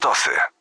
Tosy.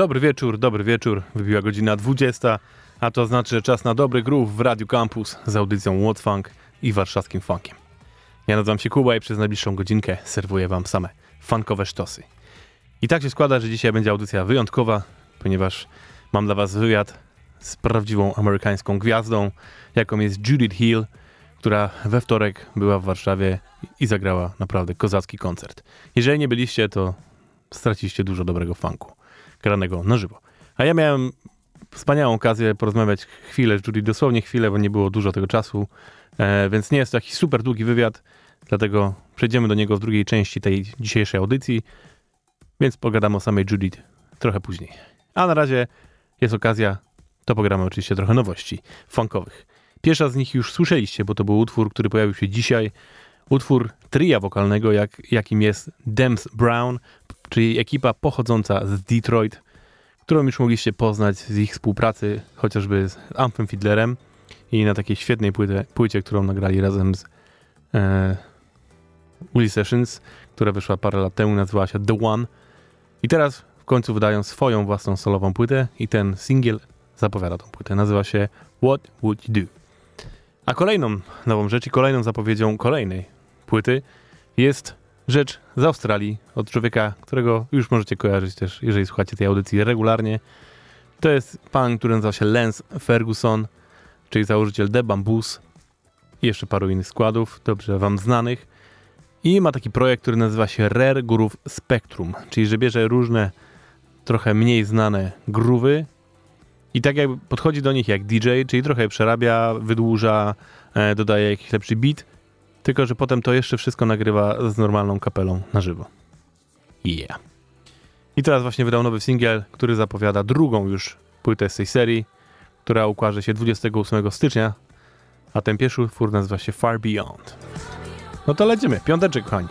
Dobry wieczór, dobry wieczór. Wybiła godzina 20, a to znaczy, że czas na dobry groove w Radio Campus z audycją What Funk i warszawskim funkiem. Ja nazywam się Kuba i przez najbliższą godzinkę serwuję wam same funkowe sztosy. I tak się składa, że dzisiaj będzie audycja wyjątkowa, ponieważ mam dla was wywiad z prawdziwą amerykańską gwiazdą, jaką jest Judith Hill, która we wtorek była w Warszawie i zagrała naprawdę kozacki koncert. Jeżeli nie byliście, to straciliście dużo dobrego funku granego na żywo. A ja miałem wspaniałą okazję porozmawiać chwilę z Judy, dosłownie chwilę, bo nie było dużo tego czasu, e, więc nie jest to jakiś super długi wywiad, dlatego przejdziemy do niego w drugiej części tej dzisiejszej audycji, więc pogadamy o samej Judith trochę później. A na razie jest okazja, to pogramy oczywiście trochę nowości funkowych. Pierwsza z nich już słyszeliście, bo to był utwór, który pojawił się dzisiaj. Utwór tria wokalnego, jak, jakim jest Dems Brown, czyli ekipa pochodząca z Detroit, którą już mogliście poznać z ich współpracy chociażby z Amphim Fiddlerem i na takiej świetnej płycie, płycie którą nagrali razem z e, Willie Sessions, która wyszła parę lat temu, nazywała się The One. I teraz w końcu wydają swoją własną solową płytę i ten singiel zapowiada tą płytę. Nazywa się What Would You Do? A kolejną nową rzecz i kolejną zapowiedzią kolejnej płyty jest rzecz z Australii od człowieka, którego już możecie kojarzyć też, jeżeli słuchacie tej audycji regularnie. To jest pan, który nazywa się Lance Ferguson, czyli założyciel The Bamboos i jeszcze paru innych składów, dobrze wam znanych. I ma taki projekt, który nazywa się Rare Groove Spectrum, czyli że bierze różne, trochę mniej znane groove'y i tak jakby podchodzi do nich jak DJ, czyli trochę przerabia, wydłuża, e, dodaje jakiś lepszy beat, tylko że potem to jeszcze wszystko nagrywa z normalną kapelą na żywo. Yeah. I teraz właśnie wydał nowy singiel, który zapowiada drugą już płytę z tej serii, która ukaże się 28 stycznia, a ten pierwszy utwór nazywa się Far Beyond. No to lecimy. Piąteczek, kochani.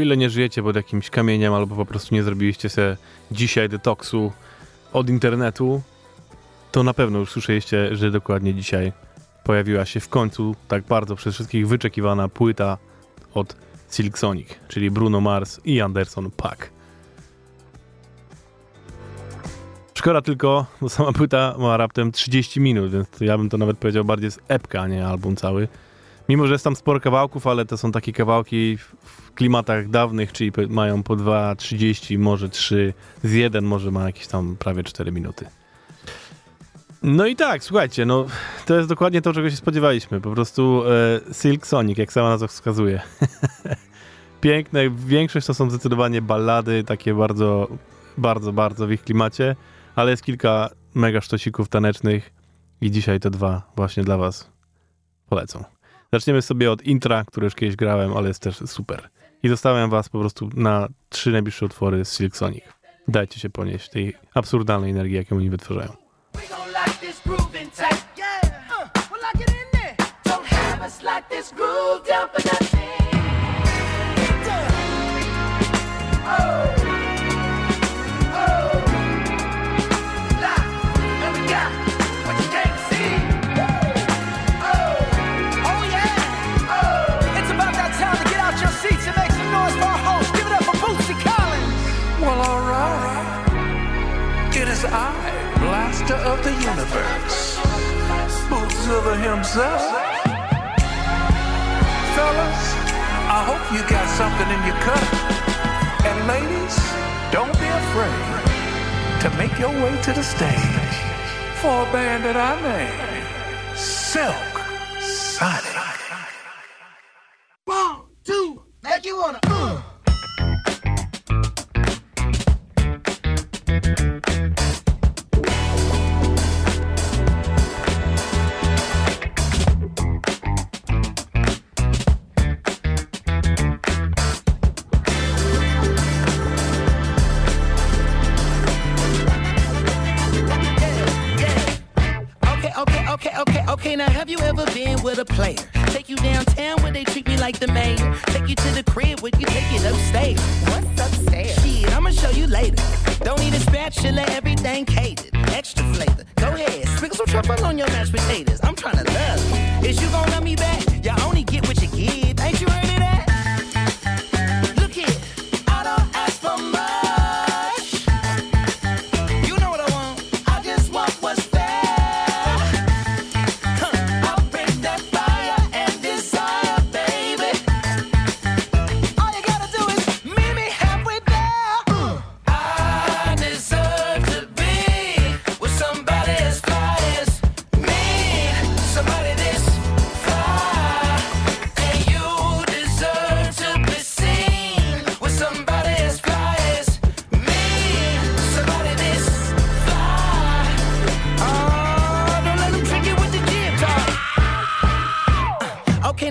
Ile nie żyjecie pod jakimś kamieniem, albo po prostu nie zrobiliście sobie dzisiaj detoksu od internetu, to na pewno już słyszeliście, że dokładnie dzisiaj pojawiła się w końcu tak bardzo przez wszystkich wyczekiwana płyta od Silk Sonic, czyli Bruno Mars i Anderson Paak. Szkoda tylko, bo sama płyta ma raptem 30 minut, więc ja bym to nawet powiedział bardziej z epka, a nie album cały. Mimo, że jest tam sporo kawałków, ale to są takie kawałki w klimatach dawnych, czyli mają po 2,30, może 3, z jeden może ma jakieś tam prawie 4 minuty. No i tak, słuchajcie, no to jest dokładnie to, czego się spodziewaliśmy. Po prostu e, Silk Sonic, jak sama nazwa wskazuje. Piękne, większość to są zdecydowanie ballady, takie bardzo, bardzo, bardzo w ich klimacie, ale jest kilka mega sztosików tanecznych i dzisiaj te dwa właśnie dla was polecą. Zaczniemy sobie od intra, które już kiedyś grałem, ale jest też super. I zostawiam was po prostu na trzy najbliższe utwory z Silk Sonic. Dajcie się ponieść tej absurdalnej energii, jaką oni wytwarzają. Like. Uh, this groove down for nothing. Blaster of the Universe, Bootzilla himself. Fellas, I hope you got something in your cup. And ladies, don't be afraid to make your way to the stage for a band that I name Silk Sonic.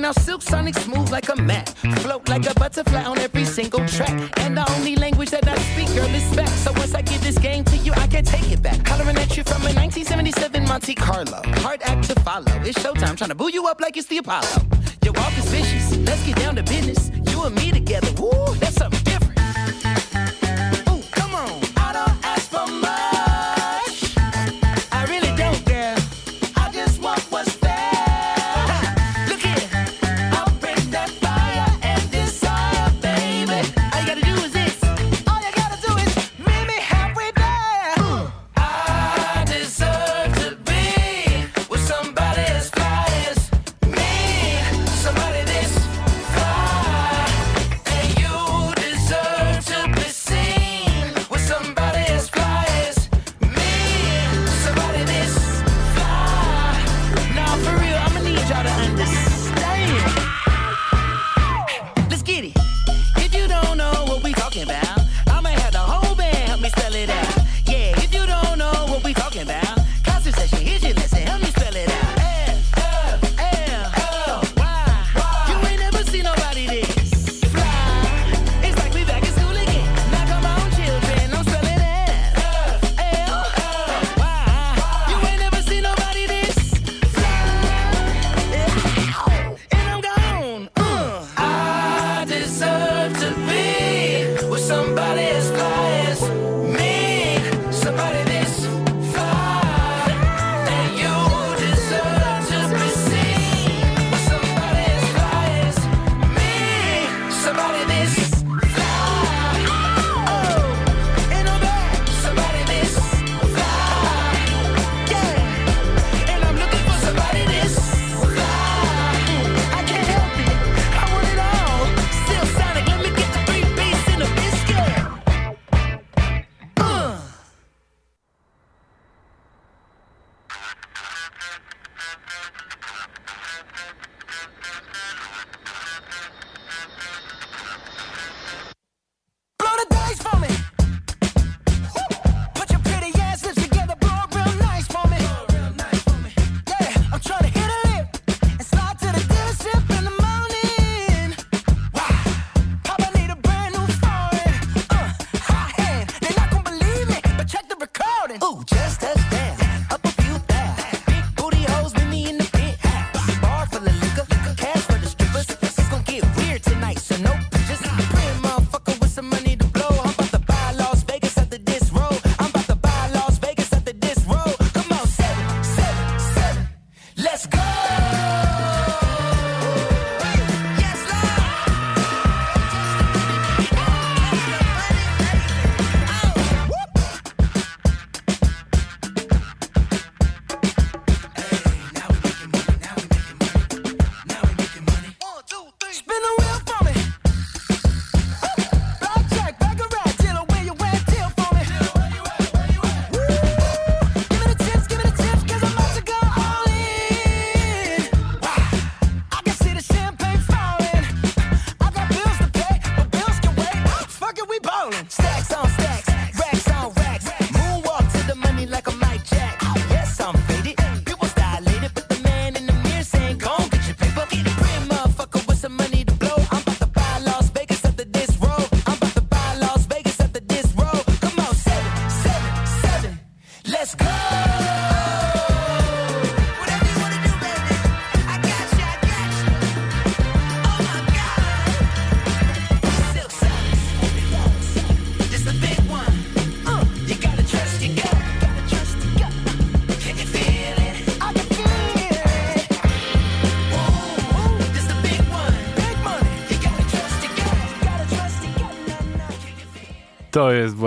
Now Silk Sonic smooth like a mat. Float like a butterfly on every single track. And the only language that I speak, girl, is back. So once I give this game to you, I can take it back. Hollering at you from a 1977 Monte Carlo. Hard act to follow. It's showtime, trying to boo you up like it's the Apollo. Your walk is vicious. Let's get down to business. You and me together. Woo, that's something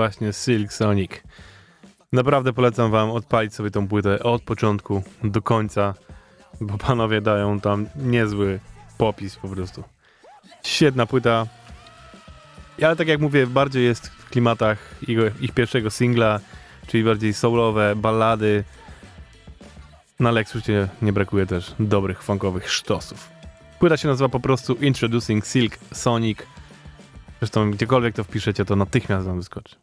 właśnie Silk Sonic. Naprawdę polecam wam odpalić sobie tą płytę od początku do końca, bo panowie dają tam niezły popis po prostu. Świetna płyta. Ale tak jak mówię, bardziej jest w klimatach jego, ich pierwszego singla, czyli bardziej soulowe, ballady. Na Lexusie nie brakuje też dobrych funkowych sztosów. Płyta się nazywa po prostu Introducing Silk Sonic. Zresztą gdziekolwiek to wpiszecie, to natychmiast wam wyskoczy.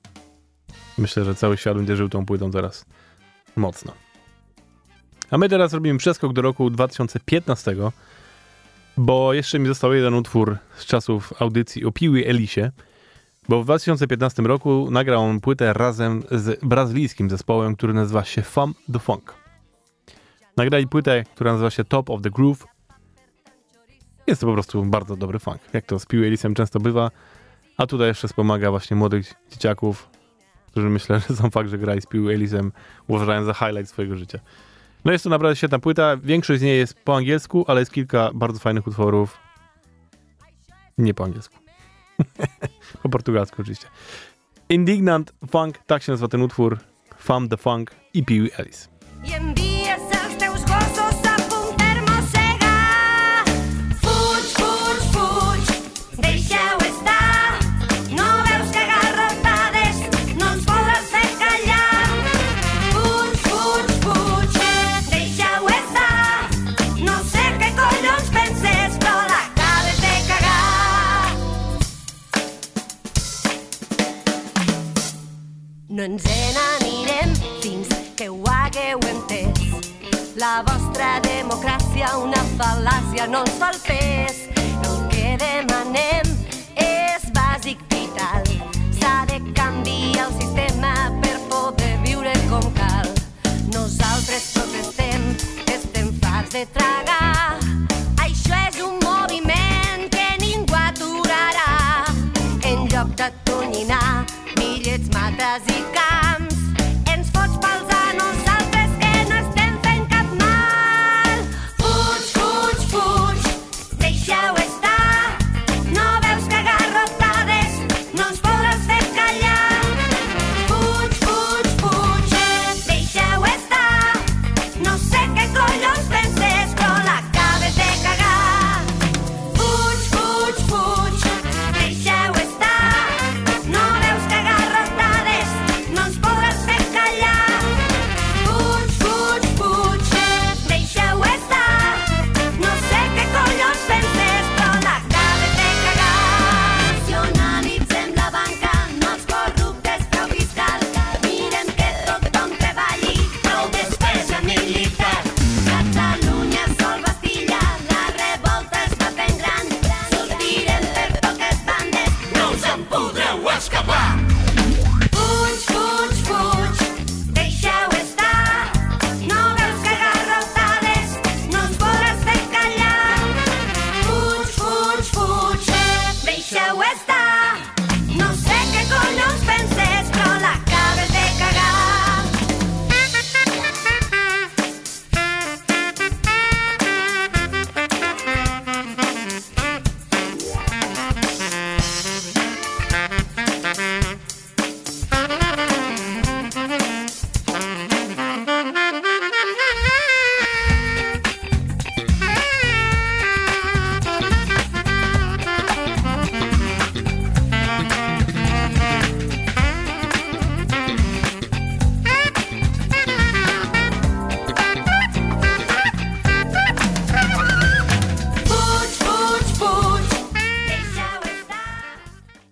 Myślę, że cały świat będzie żył tą płytą teraz mocno. A my teraz robimy przeskok do roku 2015, bo jeszcze mi został jeden utwór z czasów audycji o Piły Elisie, bo w 2015 roku nagrał on płytę razem z brazylijskim zespołem, który nazywa się Fam the Funk. Nagrali płytę, która nazywa się Top of the Groove. Jest to po prostu bardzo dobry funk, jak to z Piły Elisem często bywa. A tutaj jeszcze wspomaga właśnie młodych dzieciaków, którzy myślę, że są fakt, że grali z Piły Elisem, uważają za highlight swojego życia. No jest to naprawdę świetna płyta. Większość z niej jest po angielsku, ale jest kilka bardzo fajnych utworów nie po angielsku. po portugalsku oczywiście. Indignant Funk, tak się nazywa ten utwór. Fam the Funk i Pee Ellis. No ens n'anirem fins que ho hagueu entès. La vostra democràcia, una fal·làcia, no ens el pes. El que demanem és bàsic vital. S'ha de canviar el sistema per poder viure com cal. Nosaltres protestem, estem farts de tragar. Això és un moviment que ningú aturarà. En lloc d'atonyinar millets, mates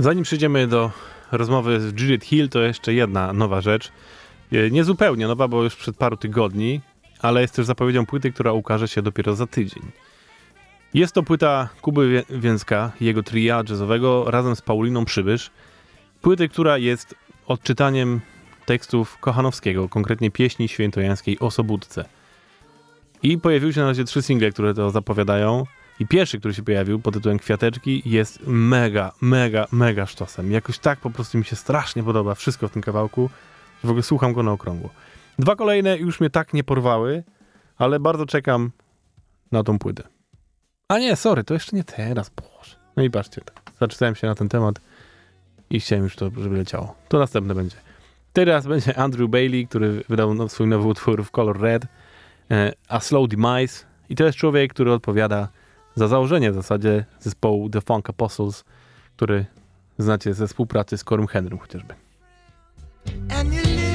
Zanim przejdziemy do rozmowy z Judith Hill, to jeszcze jedna nowa rzecz. E, Nie zupełnie nowa, bo już przed paru tygodni, ale jest też zapowiedzią płyty, która ukaże się dopiero za tydzień. Jest to płyta Kuby Więcka, jego tria jazzowego razem z Pauliną Przybysz. Płyty, która jest odczytaniem tekstów Kochanowskiego, konkretnie pieśni świętojańskiej o Sobótce. I pojawiły się na razie trzy single, które to zapowiadają. I pierwszy, który się pojawił pod tytułem Kwiateczki jest mega, mega, mega sztosem. Jakoś tak po prostu mi się strasznie podoba wszystko w tym kawałku, że w ogóle słucham go na okrągło. Dwa kolejne już mnie tak nie porwały, ale bardzo czekam na tą płytę. A nie, sorry, to jeszcze nie teraz, boże. No i patrzcie, tak, zaczytałem się na ten temat i chciałem już to, żeby leciało. To następne będzie. Teraz będzie Andrew Bailey, który wydał no, swój nowy utwór w Color Red, e, A Slow Demise. I to jest człowiek, który odpowiada za założenie w zasadzie zespołu The Funk Apostles, który znacie ze współpracy z Corym Henrym chociażby. you live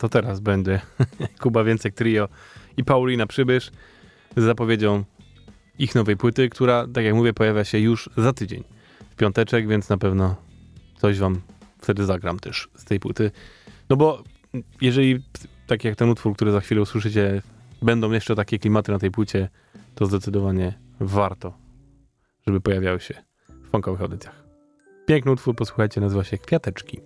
to teraz będzie Kuba Więcek Trio i Paulina Przybysz z zapowiedzią ich nowej płyty, która, tak jak mówię, pojawia się już za tydzień. W piąteczek, więc na pewno coś wam wtedy zagram też z tej płyty. No bo jeżeli tak jak ten utwór, który za chwilę usłyszycie, będą jeszcze takie klimaty na tej płycie, to zdecydowanie warto, żeby pojawiały się w funkowych audycjach. Piękny utwór, posłuchajcie, nazywa się Kwiateczki.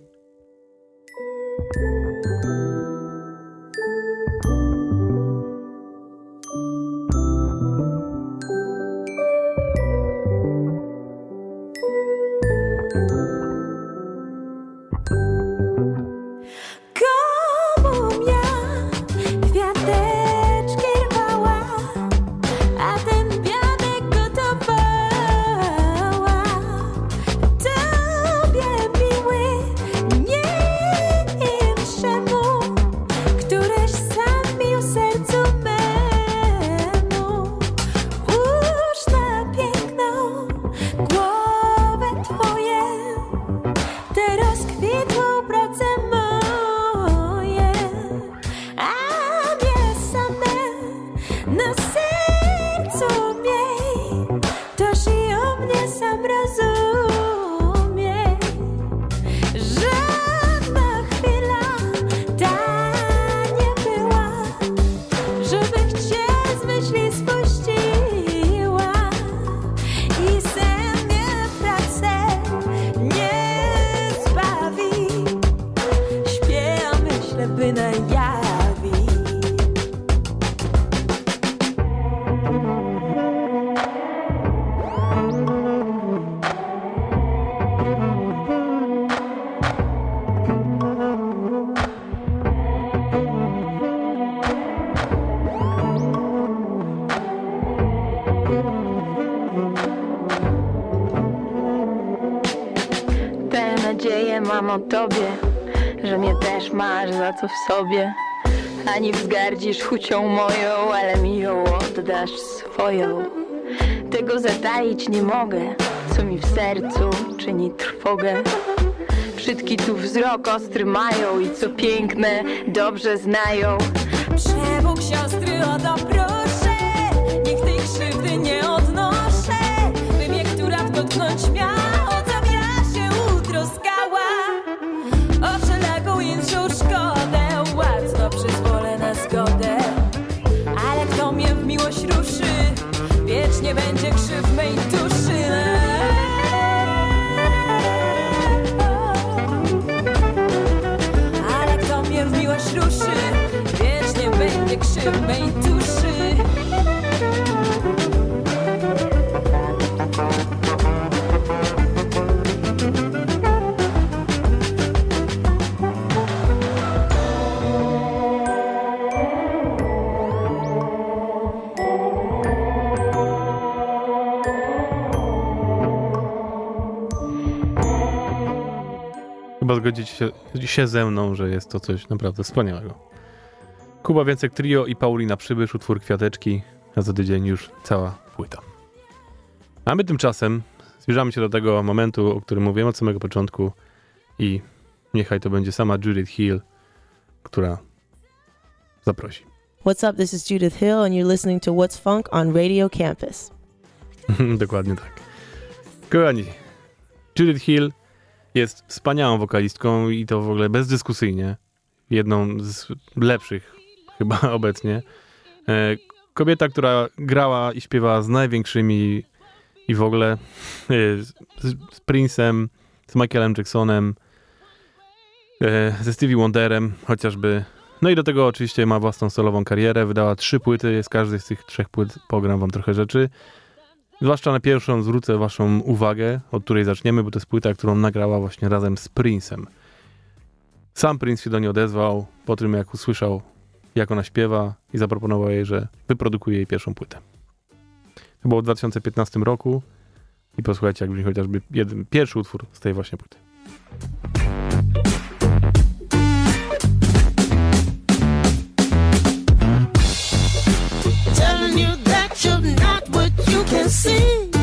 Co w sobie. Ani wzgardzisz chucią moją, ale mi ją oddasz swoją. Tego zataić nie mogę, co mi w sercu czyni trwogę. Wszystki tu wzrok ostry mają i co piękne dobrze znają. Wiecznie będzie krzyw mej duszy. Ale kto mnie w miłość ruszy, wiecznie będzie krzyw mej duszy. Się, się ze mną, że jest to coś naprawdę wspaniałego. Kuba Więcek Trio i Paulina Przybysz, utwór Kwiateczki, a za tydzień już cała płyta. A my tymczasem zbliżamy się do tego momentu, o którym mówiłem od samego początku i niechaj to będzie sama Judith Hill, która zaprosi. What's up? This is Judith Hill, and you're listening to What's Funk on Radio Campus. Dokładnie tak. Kochani, Judith Hill jest wspaniałą wokalistką i to w ogóle bezdyskusyjnie. Jedną z lepszych chyba obecnie. E, Kobieta, która grała i śpiewała z największymi i w ogóle e, z, z Prince'em, z Michaelem Jacksonem, e, ze Stevie Wonderem chociażby. No i do tego oczywiście ma własną solową karierę. Wydała trzy płyty, z każdej z tych trzech płyt pogram wam trochę rzeczy. Zwłaszcza na pierwszą zwrócę waszą uwagę, od której zaczniemy, bo to jest płyta, którą nagrała właśnie razem z Prince'em. Sam Prince się do niej odezwał po tym, jak usłyszał, jak ona śpiewa i zaproponował jej, że wyprodukuje jej pierwszą płytę. To było w 2015 roku i posłuchajcie, jak brzmi chociażby jeden, pierwszy utwór z tej właśnie płyty. See.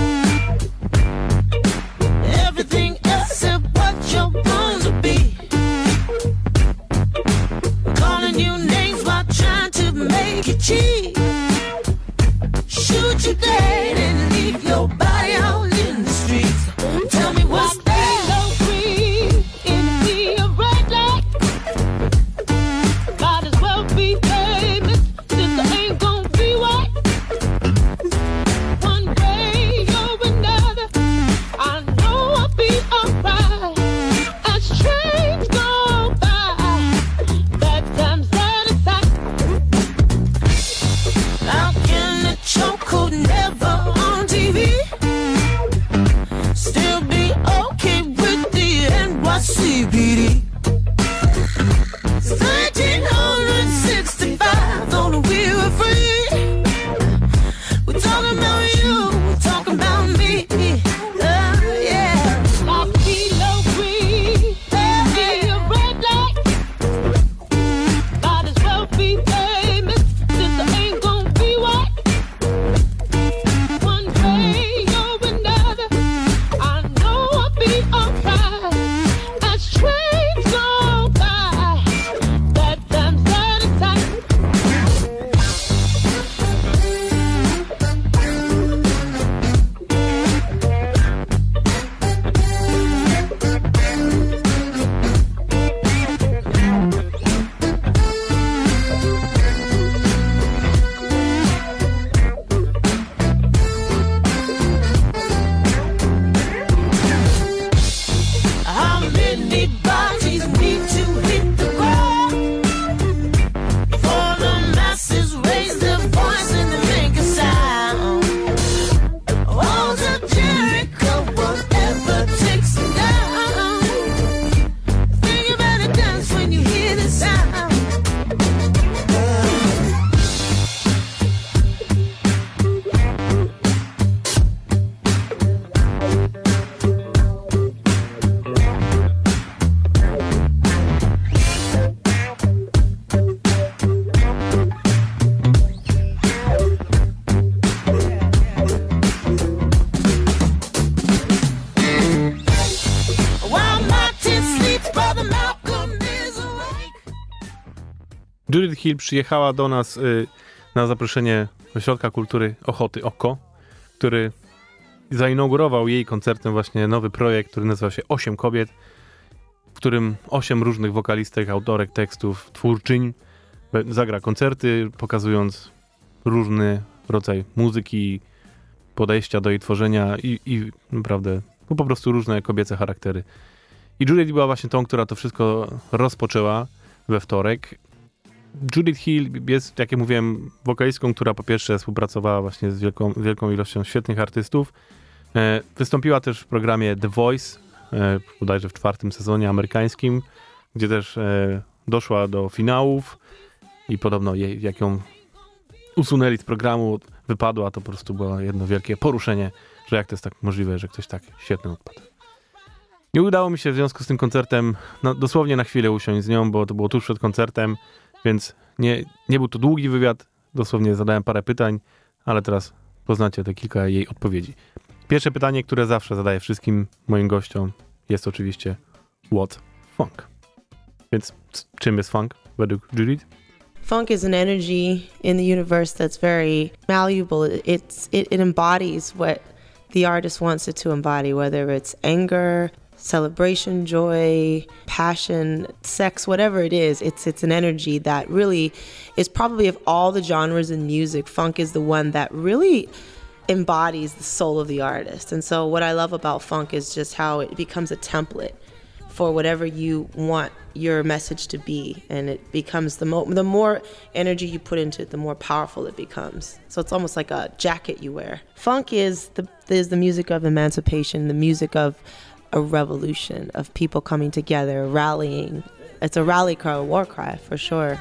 Hill przyjechała do nas y, na zaproszenie Ośrodka Kultury Ochoty Oko, który zainaugurował jej koncertem właśnie nowy projekt, który nazywa się Osiem Kobiet, w którym osiem różnych wokalistek, autorek tekstów, twórczyń zagra koncerty, pokazując różny rodzaj muzyki, podejścia do jej tworzenia i, i naprawdę no po prostu różne kobiece charaktery. I Judith była właśnie tą, która to wszystko rozpoczęła we wtorek. Judith Hill jest, jak ja mówiłem, wokalistką, która po pierwsze współpracowała właśnie z wielką, wielką ilością świetnych artystów. E, wystąpiła też w programie The Voice, e, bodajże w czwartym sezonie amerykańskim, gdzie też e, doszła do finałów i podobno jej, jak ją usunęli z programu, wypadła, to po prostu było jedno wielkie poruszenie, że jak to jest tak możliwe, że ktoś tak świetny odpadł. Nie udało mi się w związku z tym koncertem no, dosłownie na chwilę usiąść z nią, bo to było tuż przed koncertem, więc nie, nie był to długi wywiad, dosłownie zadałem parę pytań, ale teraz poznacie te kilka jej odpowiedzi. Pierwsze pytanie, które zawsze zadaję wszystkim moim gościom, jest oczywiście what funk? Więc czym jest funk według Judith? Funk is an energy in the universe that's very malleable. It- It's it, it embodies what the artist wants it to embody, whether it's anger, celebration, joy, passion, sex, whatever it is. It's it's an energy that really is probably of all the genres in music, funk is the one that really embodies the soul of the artist. And so what I love about funk is just how it becomes a template for whatever you want your message to be and it becomes the mo- the more energy you put into it the more powerful it becomes so it's almost like a jacket you wear funk is the is the music of emancipation the music of a revolution of people coming together rallying. It's a rally cry a war cry for sure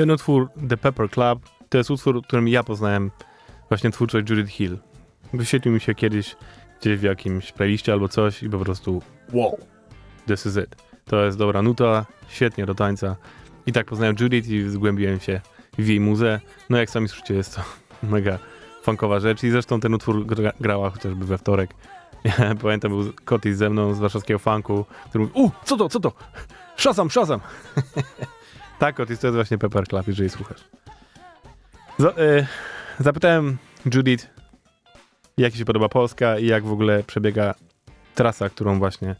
Ten utwór The Pepper Club to jest utwór, którym ja poznałem właśnie twórczość Judith Hill. Wyświetlił mi się kiedyś gdzieś w jakimś playliście albo coś i po prostu wow, this is it. To jest dobra nuta, świetnie do tańca. I tak poznałem Judith i zgłębiłem się w jej muzę. No jak sami słyszycie, jest to mega funkowa rzecz i zresztą ten utwór gra, grała chociażby we wtorek. Pamiętam, był Kotis ze mną z warszawskiego funku, który mówi, u, co to, co to? Szazam, szazam! Tak, to jest właśnie Pepper Club, jeżeli słuchasz. Z, y, zapytałem Judith, jak się podoba Polska i jak w ogóle przebiega trasa, którą właśnie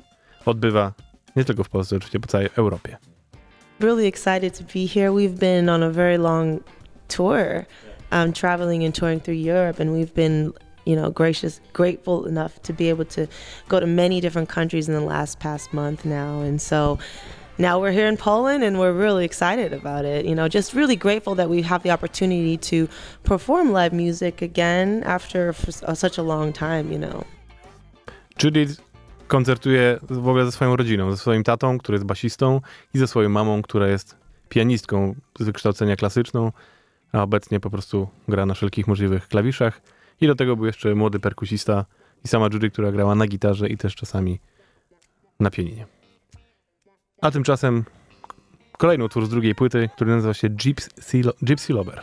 odbywa nie tylko w Polsce, oczywiście po całej Europie. really excited to be here. We've been on a very long tour, um, traveling and touring through Europe, and we've been, you know, gracious, grateful enough to be able to go to many different countries in the last past month now, and so. Now we're here in Poland and we're really excited about it. You know, just really grateful that we have the opportunity to perform live music again after such a long time, you know. Judith koncertuje w ogóle ze swoją rodziną, ze swoim tatą, który jest basistą i ze swoją mamą, która jest pianistką z wykształcenia klasyczną, a obecnie po prostu gra na wszelkich możliwych klawiszach. I do tego był jeszcze młody perkusista i sama Judy, która grała na gitarze i też czasami na pianinie. A tymczasem kolejny utwór z drugiej płyty, który nazywa się Gypsy, Gypsy Lover.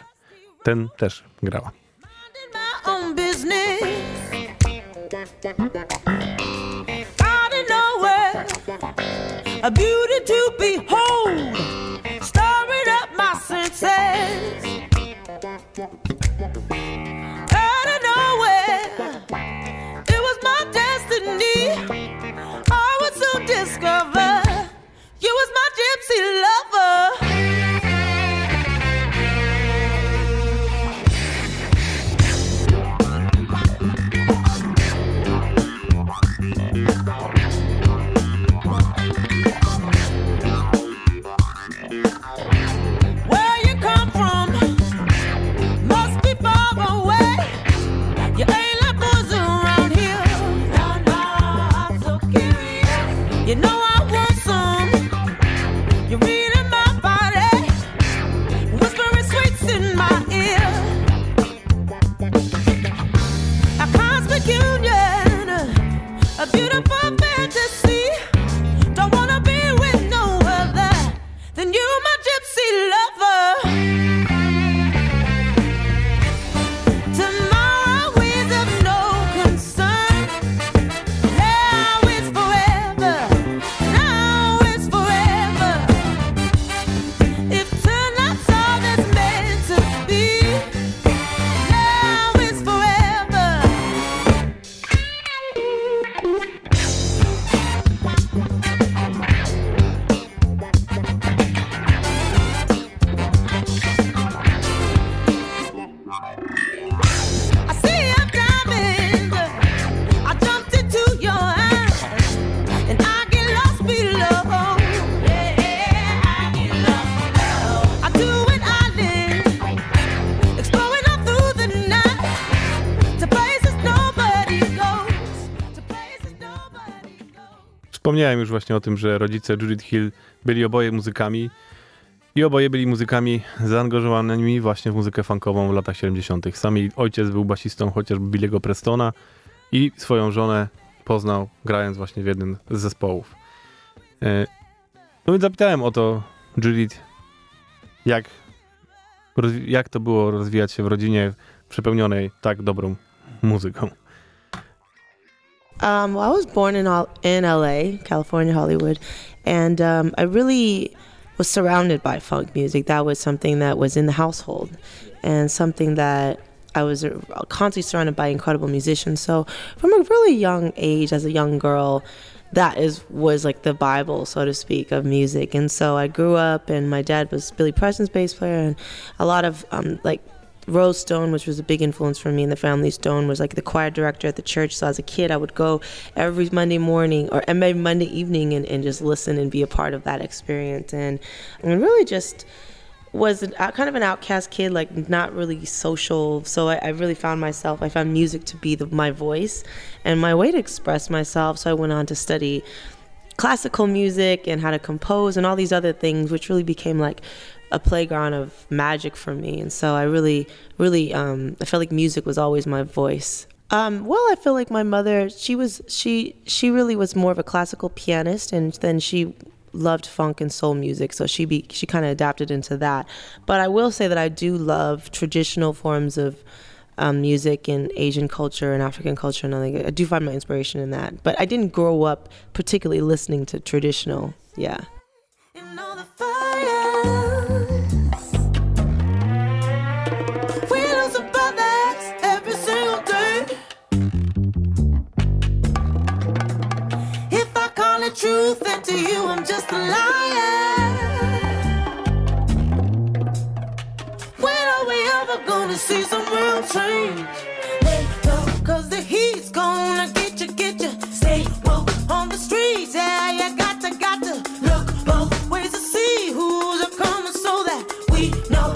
Ten też grała. a beauty to behold, my gypsy Wspomniałem już właśnie o tym, że rodzice Judith Hill byli oboje muzykami i oboje byli muzykami zaangażowanymi właśnie w muzykę funkową w latach 70. Sam jej ojciec był basistą chociażby Billy'ego Prestona i swoją żonę poznał grając właśnie w jednym z zespołów. E, No więc zapytałem o to Judith, jak, jak to było rozwijać się w rodzinie przepełnionej tak dobrą muzyką. Um, well, I was born in in LA, California, Hollywood, and um, I really was surrounded by funk music. That was something that was in the household, and something that I was uh, constantly surrounded by incredible musicians. So, from a really young age, as a young girl, that is was like the Bible, so to speak, of music. And so I grew up, and my dad was Billy Preston's bass player, and a lot of um, like Rose Stone, which was a big influence for me in the family. Stone was like the choir director at the church. So as a kid, I would go every Monday morning or and maybe Monday evening and, and just listen and be a part of that experience. And and really just was an, kind of an outcast kid, like not really social. So I, I really found myself. I found music to be the, my voice and my way to express myself. So I went on to study classical music and how to compose and all these other things, which really became like a playground of magic for me. And so I really, really, um, I felt like music was always my voice. Um, well, I feel like my mother, she was, she, she really was more of a classical pianist, and then she loved funk and soul music, so she be, she kind of adapted into that. But I will say that I do love traditional forms of um, music and Asian culture and African culture, and I, think I do find my inspiration in that. But I didn't grow up particularly listening to traditional. Yeah. All truth, then to you I'm just a liar. Gonna see some real change? Lay low, cause the heat's gonna get you, get you. Stay woke on the streets, yeah, you got to, got to look both ways to see who's a coming so that we know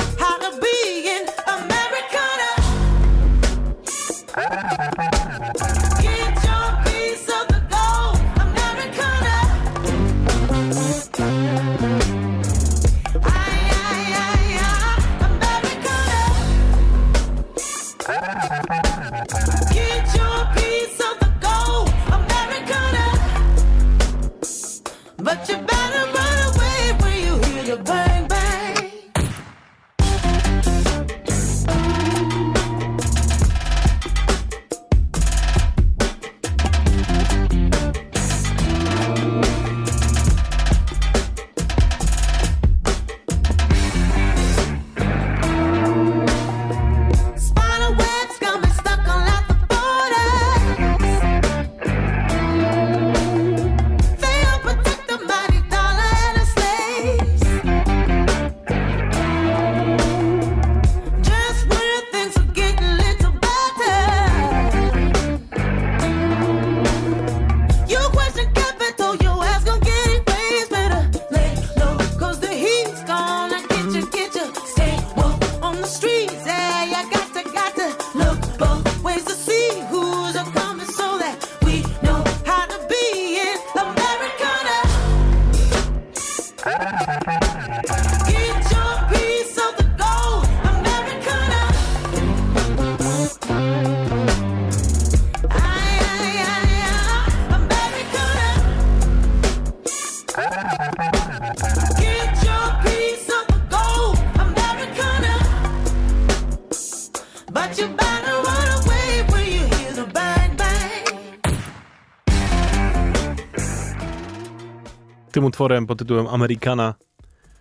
utworem pod tytułem Americana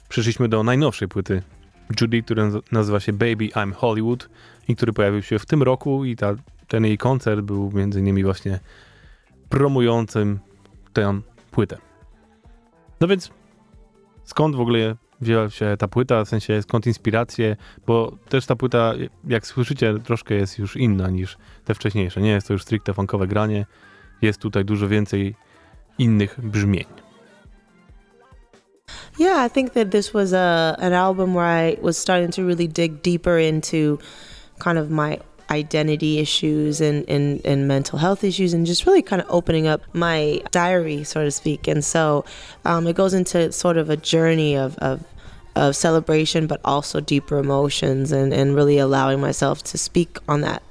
przeszliśmy do najnowszej płyty Judy, która naz- nazywa się Baby I'm Hollywood i który pojawił się w tym roku i ta, ten jej koncert był między innymi właśnie promującym tę płytę. No więc skąd w ogóle wzięła się ta płyta, w sensie skąd inspiracje, bo też ta płyta, jak słyszycie, troszkę jest już inna niż te wcześniejsze. Nie jest to już stricte funkowe granie, jest tutaj dużo więcej innych brzmień. Yeah, I think that this was a an album where I was starting to really dig deeper into kind of my identity issues and, and, and mental health issues and just really kind of opening up my diary, so to speak. And so um, it goes into sort of a journey of, of of celebration but also deeper emotions and, and really allowing myself to speak on that.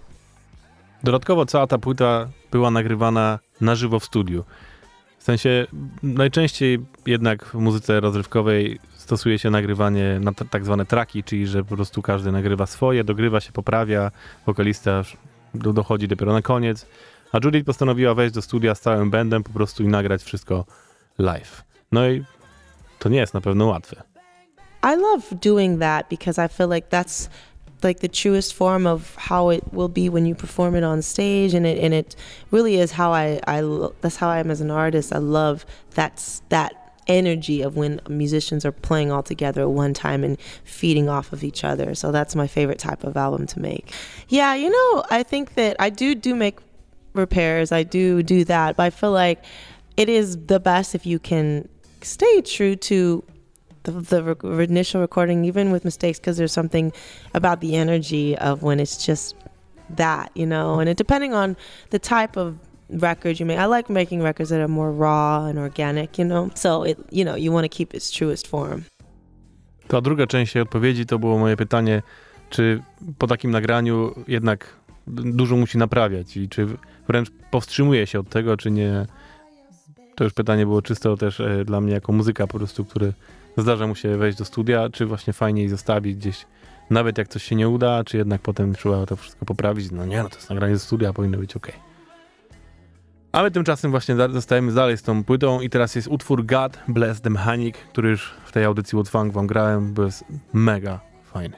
Dodatkowo cała ta płyta była nagrywana na żywo w studiu. W sensie najczęściej jednak w muzyce rozrywkowej stosuje się nagrywanie na tak zwane traki, czyli że po prostu każdy nagrywa swoje, dogrywa się, poprawia, wokalista dochodzi dopiero na koniec. A Judith postanowiła wejść do studia z całym bandem po prostu i nagrać wszystko live. No i to nie jest na pewno łatwe. I love doing that because I feel like that's like the truest form of how it will be when you perform it on stage and it and it really is how I I that's how I am as an artist. I love that's that energy of when musicians are playing all together at one time and feeding off of each other. So that's my favorite type of album to make. Yeah, you know, I think that I do do make repairs. I do do that, but I feel like it is the best if you can stay true to the, the rec- initial recording, even with mistakes, because there's something about the energy of when it's just that, you know, and it depending on the type of record you make. I like making records that are more raw and organic, you know. So it, you know, you want to keep its truest form. Ta druga część jej odpowiedzi to było moje pytanie, czy po takim nagraniu jednak dużo musi naprawiać i czy wręcz powstrzymuje się od tego, czy nie. To już pytanie było czysto też e, dla mnie jako muzyka po prostu, który zdarza mu się wejść do studia, czy właśnie fajniej zostawić gdzieś, nawet jak coś się nie uda, czy jednak potem trzeba to wszystko poprawić. No nie, no to jest nagranie ze studia, powinno być ok. A my tymczasem właśnie zostajemy dalej z tą płytą i teraz jest utwór God Bless the Mechanic, który już w tej audycji What Funk wam grałem, bo jest mega fajny.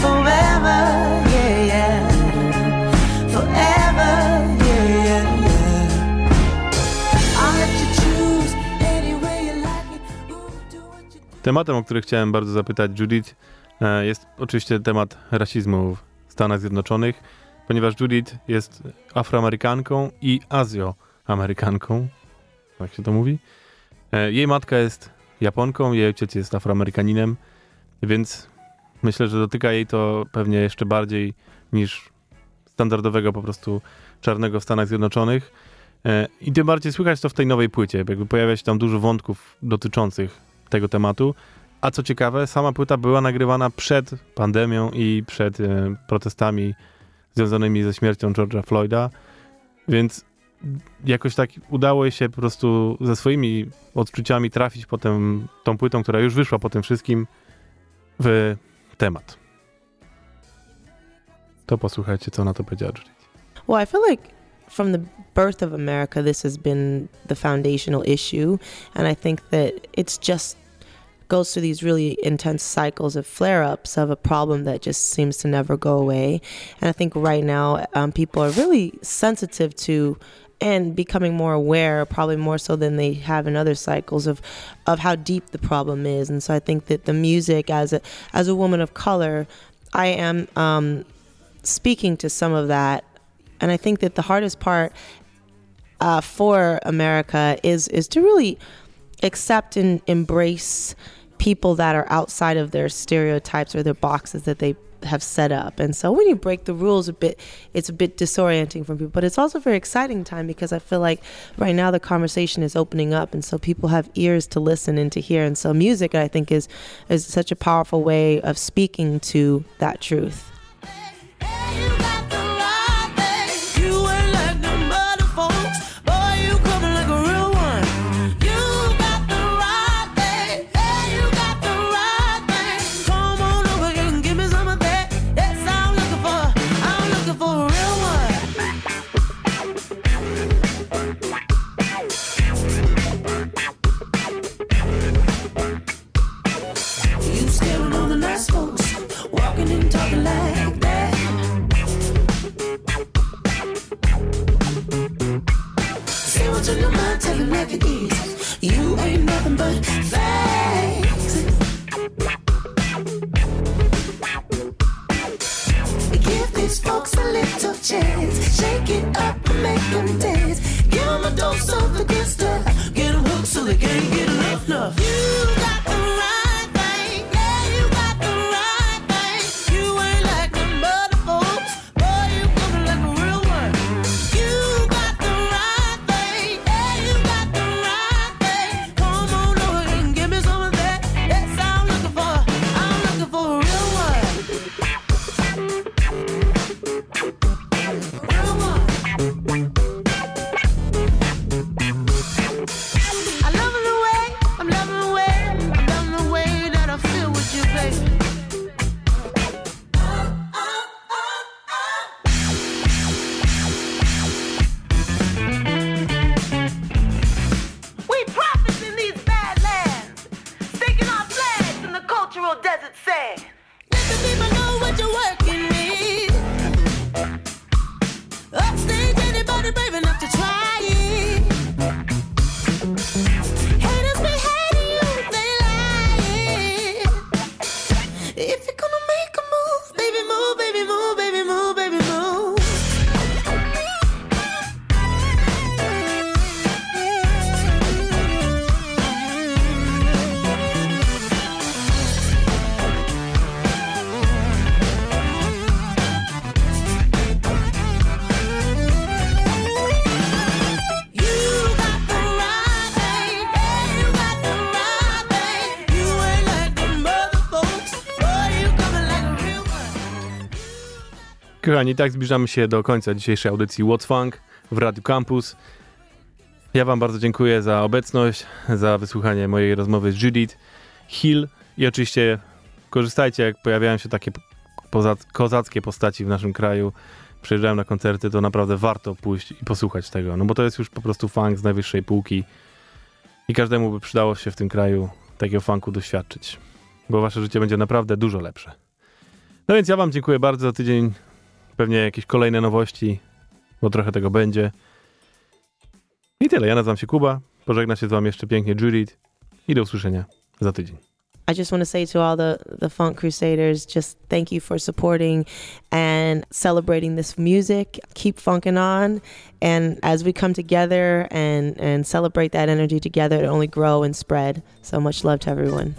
Forever. Forever. I'll choose any way you like. Tematem, o który chciałem bardzo zapytać Judith, e, jest oczywiście temat rasizmu w Stanach Zjednoczonych, ponieważ Judith jest afroamerykanką i azjoamerykanką. Jak się to mówi? E, Jej matka jest Japonką, jej ojciec jest afroamerykaninem, więc myślę, że dotyka jej to pewnie jeszcze bardziej niż standardowego po prostu czarnego w Stanach Zjednoczonych. E, I tym bardziej słychać to w tej nowej płycie. Jakby pojawia się tam dużo wątków dotyczących tego tematu. A co ciekawe, sama płyta była nagrywana przed pandemią i przed e, protestami związanymi ze śmiercią George'a Floyda, więc jakoś tak udało się po prostu ze swoimi odczuciami trafić potem tą płytą, która już wyszła po tym wszystkim w temat. To posłuchajcie, co na to powiedziała Judith. Well, I feel like from the birth of America, this has been the foundational issue, and I think that it's just goes through these really intense cycles of flare ups of a problem that just seems to never go away. And I think right now um, people are really sensitive to and becoming more aware, probably more so than they have in other cycles of of how deep the problem is. And so I think that the music, as a as a woman of color, I am um, speaking to some of that. And I think that the hardest part uh, for America is is to really accept and embrace people that are outside of their stereotypes or their boxes that they have set up. And so when you break the rules a bit, it's a bit disorienting for people. But it's also a very exciting time because I feel like right now the conversation is opening up and so people have ears to listen and to hear. And so music I think is is such a powerful way of speaking to that truth. Kochani, tak zbliżamy się do końca dzisiejszej audycji What's Funk w Radiu Campus. Ja wam bardzo dziękuję za obecność, za wysłuchanie mojej rozmowy z Judith Hill i oczywiście korzystajcie, jak pojawiają się takie kozackie postaci w naszym kraju, przyjeżdżają na koncerty, to naprawdę warto pójść i posłuchać tego, no bo to jest już po prostu funk z najwyższej półki i każdemu by przydało się w tym kraju takiego funku doświadczyć, bo wasze życie będzie naprawdę dużo lepsze. No więc ja wam dziękuję bardzo za tydzień, pewnie jakieś kolejne nowości, bo trochę tego będzie. I tyle, ja nazywam się Kuba, pożegna się z wami jeszcze pięknie Judith i do usłyszenia za tydzień. I just want to say to all the the Funk Crusaders, just thank you for supporting and celebrating this music. Keep funking on, and as we come together and and celebrate that energy together, it only grow and spread. So much love to everyone.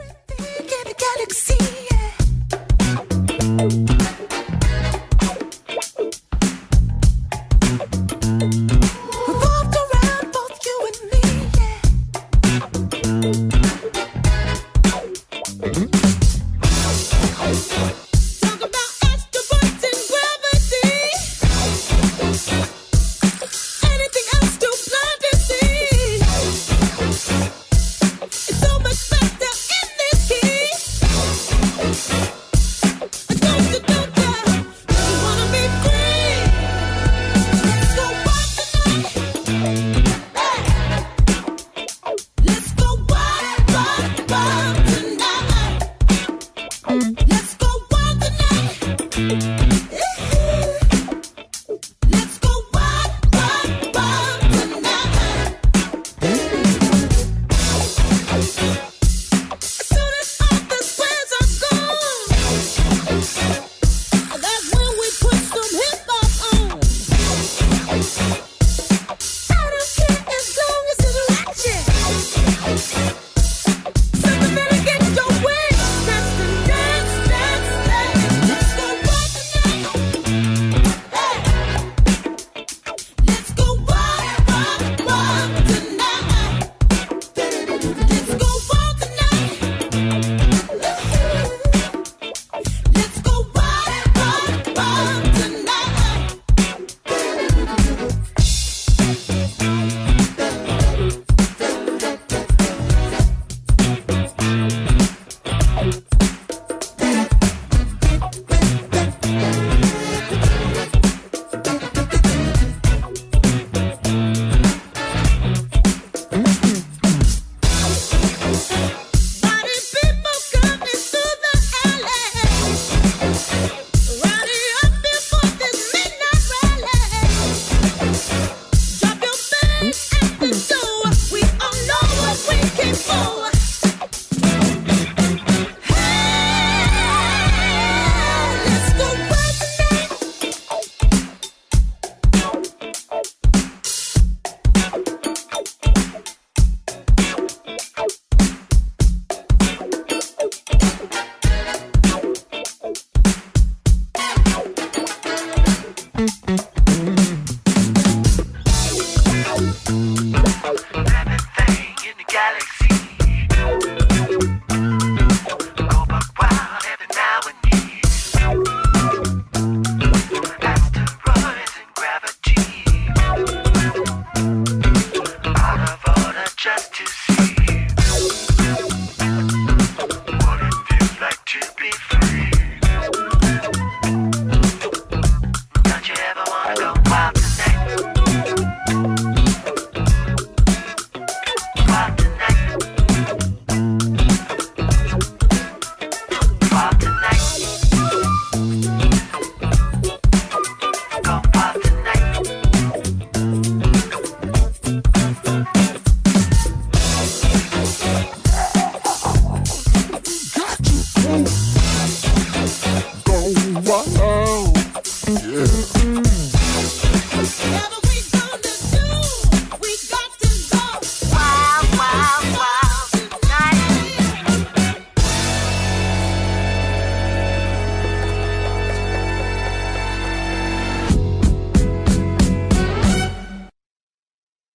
Uhum.